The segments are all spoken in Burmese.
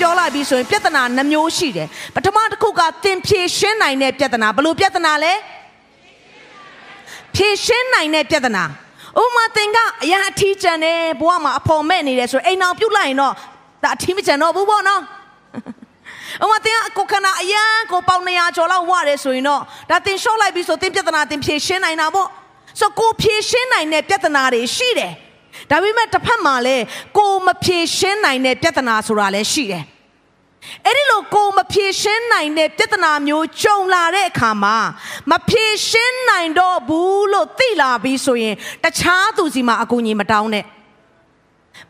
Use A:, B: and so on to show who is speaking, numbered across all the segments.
A: ပြောလိုက်ပြီဆိုရင်ပြဿနာနှမျိုးရှိတယ်ပထမတစ်ခုကသင်ဖြေရှင်းနိုင်တဲ့ပြဿနာဘယ်လိုပြဿနာလဲဖြေရှင်းနိုင်တဲ့ပြဿနာဥမာသင်ကအရာအထီးကျန်တယ်ဘဝမှာအဖော်မဲ့နေတယ်ဆိုရင်အိမ်အောင်ပြုတ်လိုက်ရင်တော့ဒါအထီးမကျန်တော့ဘူးပေါ့နော်ဥမာသင်ကကိုခန္ဓာအရန်ကိုပေါင်200ကျော်လောက်ဝရတယ်ဆိုရင်တော့ဒါသင်ရှော့လိုက်ပြီဆိုသင်ပြဿနာသင်ဖြေရှင်းနိုင်တာပေါ့ဆိုကိုဖြေရှင်းနိုင်တဲ့ပြဿနာတွေရှိတယ်ဒါပေမဲ့တစ်ဖက်မှာလည်းကိုမဖြေရှင်းနိုင်တဲ့ပြဿနာဆိုတာလည်းရှိတယ် အဲ့ဒီလိုကိုမဖြေရှင်းနိုင်တဲ့ပြဿနာမျိုးကြုံလာတဲ့အခါမှာမဖြေရှင်းနိုင်တော့ဘူးလို့သိလာပြီးဆိုရင်တခြားသူစီမှာအကူအညီမတောင်းနဲ့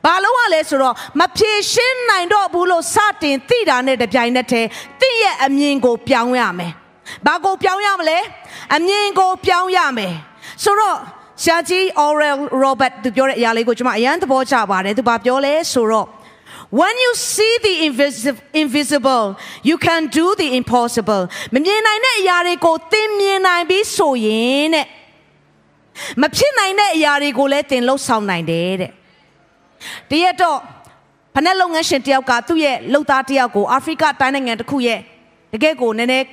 A: ဘာလို့ ਆ လဲဆိုတော့မဖြေရှင်းနိုင်တော့ဘူးလို့စတင်သိတာနဲ့တပြိုင်နက်တည်းသိရဲ့အမြင်ကိုပြောင်းရမယ်။ဘာကိုပြောင်းရမလဲ။အမြင်ကိုပြောင်းရမယ်။ဆိုတော့ရှာကြီး Oral Robert သူပြောတဲ့အရာလေးကိုကျွန်မအရန်သဘောကျပါတယ်။သူဘာပြောလဲဆိုတော့ When you see the invisible, you can do the impossible. မမြင်နိုင်တဲ့အရာတွေကိုသင်မြင်နိုင်ပြီးဆိုရင်တဲ့မဖြစ်နိုင်တဲ့အရာတွေကိုလည်းသင်လှုပ်ဆောင်နိုင်တယ်တဲ့။တရက်တော့ဖနက်လုပ်ငန်းရှင်တယောက်ကသူ့ရဲ့လှုပ်သားတယောက်ကိုအာဖရိကတိုင်းနိုင်ငံတစ်ခုရဲ့တကယ်ကိုနည်းနည်း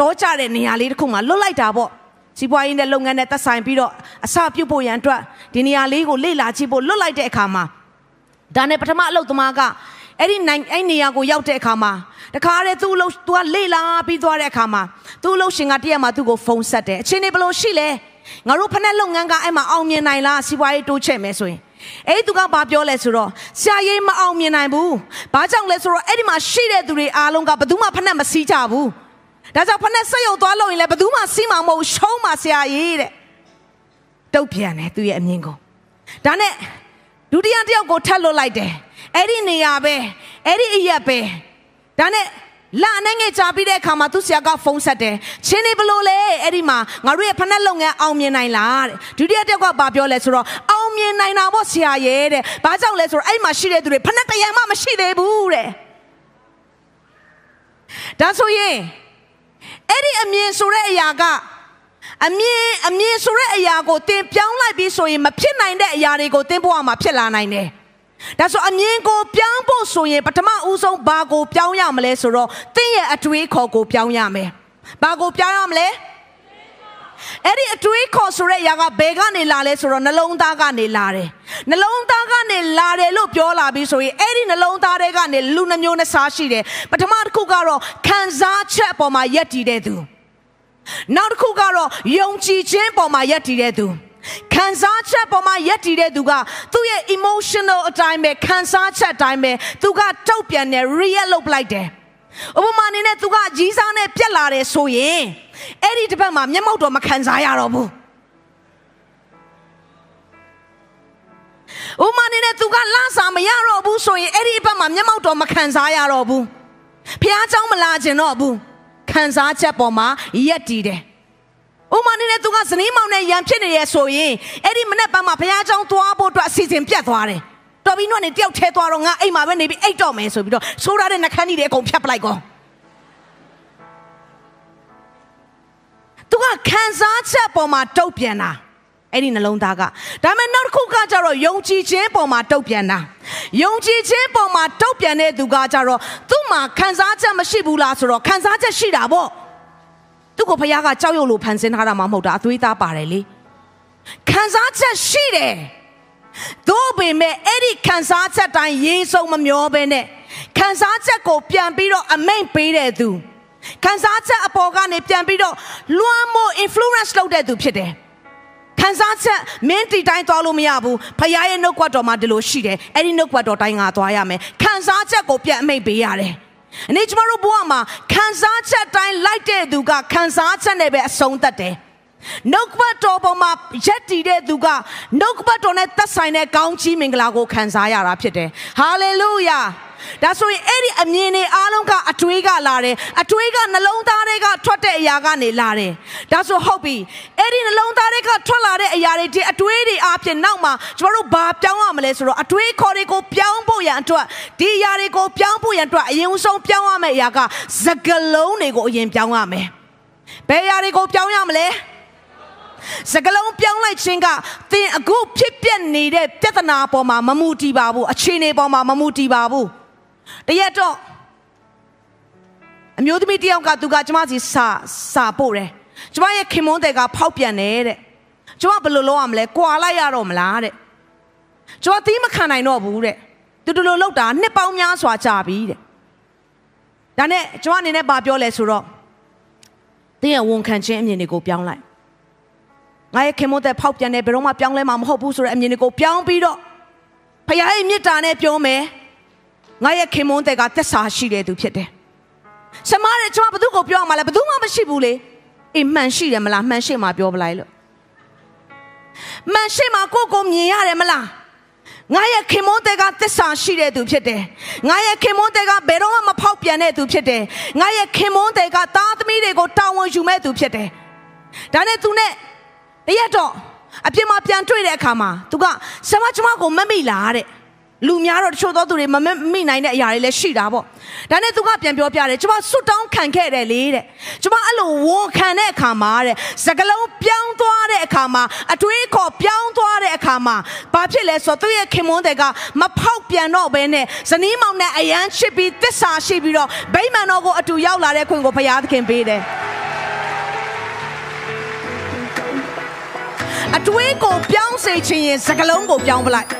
A: တောကြတဲ့နေရာလေးတစ်ခုမှာလွတ်လိုက်တာပေါ့။စီးပွားရေးနဲ့လုပ်ငန်းနဲ့သက်ဆိုင်ပြီးတော့အစပြုတ်ဖို့ရန်အတွက်ဒီနေရာလေးကိုလေ့လာကြည့်ဖို့လွတ်လိုက်တဲ့အခါမှာ ဒါနဲ့ပထမအလုပ်သမားကအဲ့ဒီနိုင်အဲ့နေရာကိုရောက်တဲ့အခါမှာတခါတည်းသူ့လို့သူကလေ့လာပြီးသွားတဲ့အခါမှာသူ့လို့ရှင်ကတရက်မှာသူ့ကိုဖုန်းဆက်တယ်အချင်းနေဘလို့ရှိလဲငါတို့ဖက်နဲ့လုပ်ငန်းကအဲ့မှာအောင်မြင်နိုင်လားစီးပွားရေးတိုးချဲ့မယ်ဆိုရင်အဲ့သူကဘာပြောလဲဆိုတော့ဆရာကြီးမအောင်မြင်နိုင်ဘူးဘာကြောင့်လဲဆိုတော့အဲ့ဒီမှာရှိတဲ့သူတွေအားလုံးကဘယ်သူမှဖက်နဲ့မစီးကြဘူးဒါကြောင့်ဖက်နဲ့ဆက်ရုပ်သွားလို့ရင်လည်းဘယ်သူမှစီးမှာမဟုတ်ရှုံးမှာဆရာကြီးတဲ့တုတ်ပြန်တယ်သူရဲ့အမြင်ကိုဒါနဲ့ ဒုတိယတယောက်ကိုထပ်လွတ်လိုက်တယ်အဲ့ဒီနေရာပဲအဲ့ဒီအရက်ပဲဒါနဲ့လာနေငယ်ကြာပြီးတဲ့အခါမှာသူဆရာကဖုန်းဆက်တယ်ချင်းနေဘလို့လဲအဲ့ဒီမှာငါတို့ရဲ့ဖက်လုပ်ငန်းအောင်မြင်နိုင်လားတဲ့ဒုတိယတယောက်ကဘာပြောလဲဆိုတော့အောင်မြင်နိုင်တာပေါ့ဆရာရဲ့တဲ့ဘာကြောင့်လဲဆိုတော့အဲ့မှာရှိတဲ့သူတွေဖက်တရံမှမရှိသေးဘူးတဲ့ဒါဆိုရင်အဲ့ဒီအမြင်ဆိုတဲ့အရာက အမြင်အမြင်ဆိုတဲ့အရာကိုသင်ပြောင်းလိုက်ပြီးဆိုရင်မဖြစ်နိုင်တဲ့အရာတွေကိုသင်ဘဝမှာဖြစ်လာနိုင်တယ်။ဒါဆိုအမြင်ကိုပြောင်းဖို့ဆိုရင်ပထမဦးဆုံးဘာကိုပြောင်းရမလဲဆိုတော့သင်ရဲ့အတွေးခေါ်ကိုပြောင်းရမယ်။ဘာကိုပြောင်းရမလဲ။အဲ့ဒီအတွေးခေါ်ဆိုတဲ့အရာကဘယ်ကနေလာလဲဆိုတော့နှလုံးသားကနေလာတယ်။နှလုံးသားကနေလာတယ်လို့ပြောလာပြီးဆိုရင်အဲ့ဒီနှလုံးသားတွေကနေလူနှမျိုးနဲ့စားရှိတယ်။ပထမတစ်ခုကတော့ခံစားချက်အပေါ်မှာယက်တည်တဲ့သူ။ နောက်တစ်ခုကတော့ယုံကြည်ခြင်းပေါ်မှာယက်တည်တဲ့သူခံစားချက်ပေါ်မှာယက်တည်တဲ့သူကသူ့ရဲ့ emotional အတိုင်းပဲခံစားချက်အတိုင်းပဲသူကတုတ်ပြန်တယ် react လုပ်လိုက်တယ်ဥပမာအနေနဲ့သူကကြီးစားနဲ့ပြက်လာတယ်ဆိုရင်အဲ့ဒီတစ်ပတ်မှာမျက်မှောက်တော့မခံစားရတော့ဘူးဥမာအနေနဲ့သူကလစာမရတော့ဘူးဆိုရင်အဲ့ဒီအပတ်မှာမျက်မှောက်တော့မခံစားရတော့ဘူးဖះเจ้าမလာခြင်းတော့ဘူး ခံစားချက်ပေါ်မှာရက်တည်တယ်။ဥမာနေနဲ့သူကဇနီးမောင်နဲ့ရန်ဖြစ်နေရဆိုရင်အဲ့ဒီမနေ့ပတ်မှာဘုရားကျောင်းသွားဖို့အတွက်အစီအစဉ်ပြတ်သွားတယ်။တော်ပြီတော့နေတယောက်ထဲသွားတော့ငါအိမ်မှာပဲနေပြီးအိတ်တော့မယ်ဆိုပြီးတော့ဆိုးရတဲ့နှခမ်းကြီးတွေအကုန်ဖြတ်ပလိုက်ကော။သူကခံစားချက်ပေါ်မှာတုတ်ပြန်တာ။အဲ့ဒီနှလုံးသားကဒါပေမဲ့နောက်တစ်ခုကကြတော့ယုံကြည်ခြင်းပေါ်မှာတုတ်ပြန်တာ ယုံကြည်ခြင်းပေါ်မှာတုတ်ပြန်တဲ့သူကကြတော့သူ့မှာခံစားချက်မရှိဘူးလားဆိုတော့ခံစားချက်ရှိတာပေါ့သူ့ကိုဖခင်ကကြောက်ရွံ့လို့ဖန်ဆင်းထားတာမှမဟုတ်တာအသွေးသားပါတယ်လေခံစားချက်ရှိတယ်တို့ပေမဲ့အဲ့ဒီခံစားချက်တိုင်းရေးဆုံးမမျောဘဲနဲ့ခံစားချက်ကိုပြန်ပြီးတော့အမိန့်ပေးတဲ့သူခံစားချက်အပေါ်ကနေပြန်ပြီးတော့လွှမ်းမိုး influence လုပ်တဲ့သူဖြစ်တယ် ခံစားချက်မင်းတီတိုင်းသွားလို့မရဘူးဖခင်ရဲ့နှုတ်ကပတ်တော်မှာဒီလိုရှိတယ်အဲ့ဒီနှုတ်ကပတ်တော်တိုင်းငါသွားရမယ်ခံစားချက်ကိုပြန်အမိတ်ပေးရတယ်အနေကျမတို့ဘဝမှာခံစားချက်တိုင်းလိုက်တဲ့သူကခံစားချက်နဲ့ပဲအဆုံးသတ်တယ်နှုတ်ကပတ်တော်ပေါ်မှာရက်တည်တဲ့သူကနှုတ်ကပတ်တော်နဲ့သက်ဆိုင်တဲ့ကောင်းချီးမင်္ဂလာကိုခံစားရတာဖြစ်တယ်ဟာလေလုယာ ဒါဆိုရင်အဲ့ဒီအမြင်တွေအားလုံးကအတွေးကလာတယ်အတွေးကနှလုံးသားတွေကထွက်တဲ့အရာကနေလာတယ်ဒါဆိုဟုတ်ပြီအဲ့ဒီနှလုံးသားတွေကထွက်လာတဲ့အရာတွေဒီအတွေးတွေအပြင်နောက်မှာကျမတို့ဘာပြောင်းရမလဲဆိုတော့အတွေးခေါ်တွေကိုပြောင်းဖို့ရန်အတွက်ဒီအရာတွေကိုပြောင်းဖို့ရန်အတွက်အရင်ဆုံးပြောင်းရမယ့်အရာကစကလုံးတွေကိုအရင်ပြောင်းရမယ်ဘယ်အရာတွေကိုပြောင်းရမလဲစကလုံးပြောင်းလိုက်ခြင်းကသင်အခုဖြစ်ပျက်နေတဲ့ပြဿနာပေါ်မှာမမူတည်ပါဘူးအခြေအနေပေါ်မှာမမူတည်ပါဘူး တရက်တော့အမျိုးသမီးတယောက်ကသူကကျမစီစာစာပို့တယ်ကျမရဲ့ခင်မွန်းတဲ့ကဖောက်ပြန်တယ်တဲ့ကျမဘယ်လိုလုပ်ရမလဲကွာလိုက်ရတော့မလားတဲ့ကျမသီးမခံနိုင်တော့ဘူးတဲ့တူတူလိုလောက်တာနှစ်ပေါင်းများစွာကြာပြီတဲ့ဒါနဲ့ကျမအနေနဲ့ဗာပြောလဲဆိုတော့တင်းရဲ့ဝန်ခံခြင်းအမြင်တွေကိုပြောင်းလိုက်ငါရဲ့ခင်မွန်းတဲ့ဖောက်ပြန်တယ်ဘယ်တော့မှပြောင်းလဲမှာမဟုတ်ဘူးဆိုတဲ့အမြင်တွေကိုပြောင်းပြီးတော့ဖခင်ရဲ့မေတ္တာနဲ့ပြောမယ် ငါရဲ့ခင်မွန်းတဲ့ကသက်စာရှိတဲ့သူဖြစ်တယ်။ဆမတဲ့ကျွန်မဘသူကိုပြောအောင်မလဲဘသူမှမရှိဘူးလေ။အေးမှန်ရှိတယ်မလားမှန်ရှိမှပြောပလိုက်လို့။မှန်ရှိမှကိုကိုမြင်ရတယ်မလား။ငါရဲ့ခင်မွန်းတဲ့ကသက်စာရှိတဲ့သူဖြစ်တယ်။ငါရဲ့ခင်မွန်းတဲ့ကဘယ်တော့မှမဖောက်ပြန်တဲ့သူဖြစ်တယ်။ငါရဲ့ခင်မွန်းတဲ့ကသားသမီးတွေကိုတာဝန်ယူမဲ့သူဖြစ်တယ်။ဒါနဲ့သူနဲ့တရက်တော့အပြင်မှာပြန်တွေ့တဲ့အခါမှာ तू ကဆမကျမကိုမမိလားတဲ့ လူများတော့တချို့သောသူတွေမမိနိုင်တဲ့အရာတွေလည်းရှိတာပေါ့ဒါနဲ့သူကပြန်ပြောပြတယ်ကျမဆွတ်တောင်းခံခဲ့တယ်လေတဲ့ကျမအဲ့လိုဝန်ခံတဲ့အခါမှာတဲ့စကလုံးပြောင်းသွားတဲ့အခါမှာအတွေးခေါ်ပြောင်းသွားတဲ့အခါမှာဘာဖြစ်လဲဆိုတော့သူ့ရဲ့ခင်မွန်းတွေကမဖောက်ပြန်တော့ဘဲနဲ့ဇနီးမောင်နဲ့အယမ်းချစ်ပြီးတစ္ဆာရှိပြီးတော့ဗိမာန်တော်ကိုအတူရောက်လာတဲ့ခွင့်ကိုဘုရားသခင်ပေးတယ်အတွေးကိုပြောင်းစေခြင်းရင်စကလုံးကိုပြောင်းပလိုက်